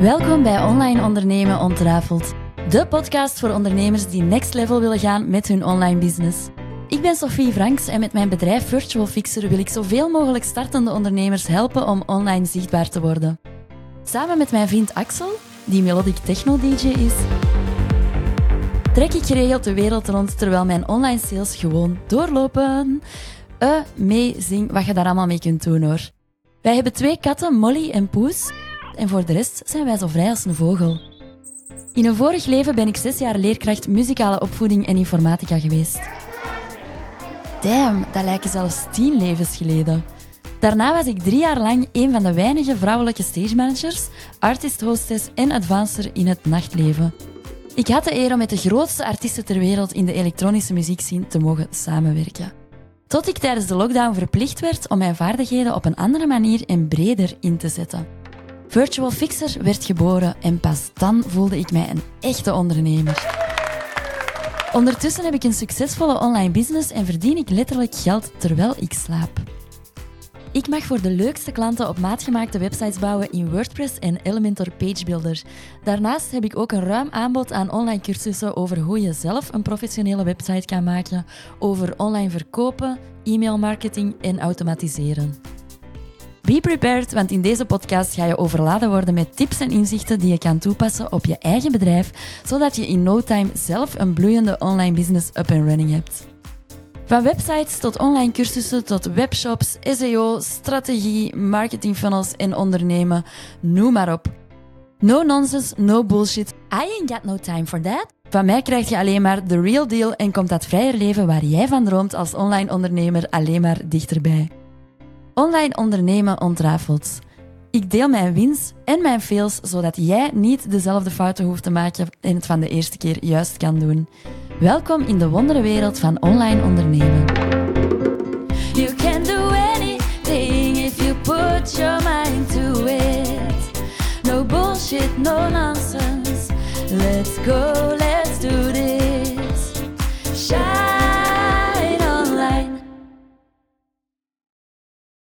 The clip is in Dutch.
Welkom bij Online Ondernemen Ontrafeld, de podcast voor ondernemers die next level willen gaan met hun online business. Ik ben Sophie Franks en met mijn bedrijf Virtual Fixer wil ik zoveel mogelijk startende ondernemers helpen om online zichtbaar te worden. Samen met mijn vriend Axel, die melodic techno-dj is, trek ik geregeld de wereld rond terwijl mijn online sales gewoon doorlopen. Amazing wat je daar allemaal mee kunt doen hoor. Wij hebben twee katten, Molly en Poes, en voor de rest zijn wij zo vrij als een vogel. In een vorig leven ben ik zes jaar leerkracht muzikale opvoeding en informatica geweest. Damn, dat lijken zelfs tien levens geleden. Daarna was ik drie jaar lang een van de weinige vrouwelijke stage managers, artist hostess en advancer in het nachtleven. Ik had de eer om met de grootste artiesten ter wereld in de elektronische muziekscene te mogen samenwerken. Tot ik tijdens de lockdown verplicht werd om mijn vaardigheden op een andere manier en breder in te zetten. Virtual Fixer werd geboren en pas dan voelde ik mij een echte ondernemer. Ondertussen heb ik een succesvolle online business en verdien ik letterlijk geld terwijl ik slaap. Ik mag voor de leukste klanten op maat gemaakte websites bouwen in WordPress en Elementor Page Builder. Daarnaast heb ik ook een ruim aanbod aan online cursussen over hoe je zelf een professionele website kan maken, over online verkopen, e-mailmarketing en automatiseren. Be prepared, want in deze podcast ga je overladen worden met tips en inzichten die je kan toepassen op je eigen bedrijf, zodat je in no time zelf een bloeiende online business up and running hebt. Van websites tot online cursussen tot webshops, SEO, strategie, marketing funnels en ondernemen, noem maar op. No nonsense, no bullshit. I ain't got no time for that. Van mij krijg je alleen maar the real deal en komt dat vrijer leven waar jij van droomt als online ondernemer alleen maar dichterbij. Online ondernemen ontrafeld. Ik deel mijn wins en mijn fails, zodat jij niet dezelfde fouten hoeft te maken en het van de eerste keer juist kan doen. Welkom in de wonderenwereld van online ondernemen. You can do anything if you put your mind to it. No bullshit, no nonsense. Let's go,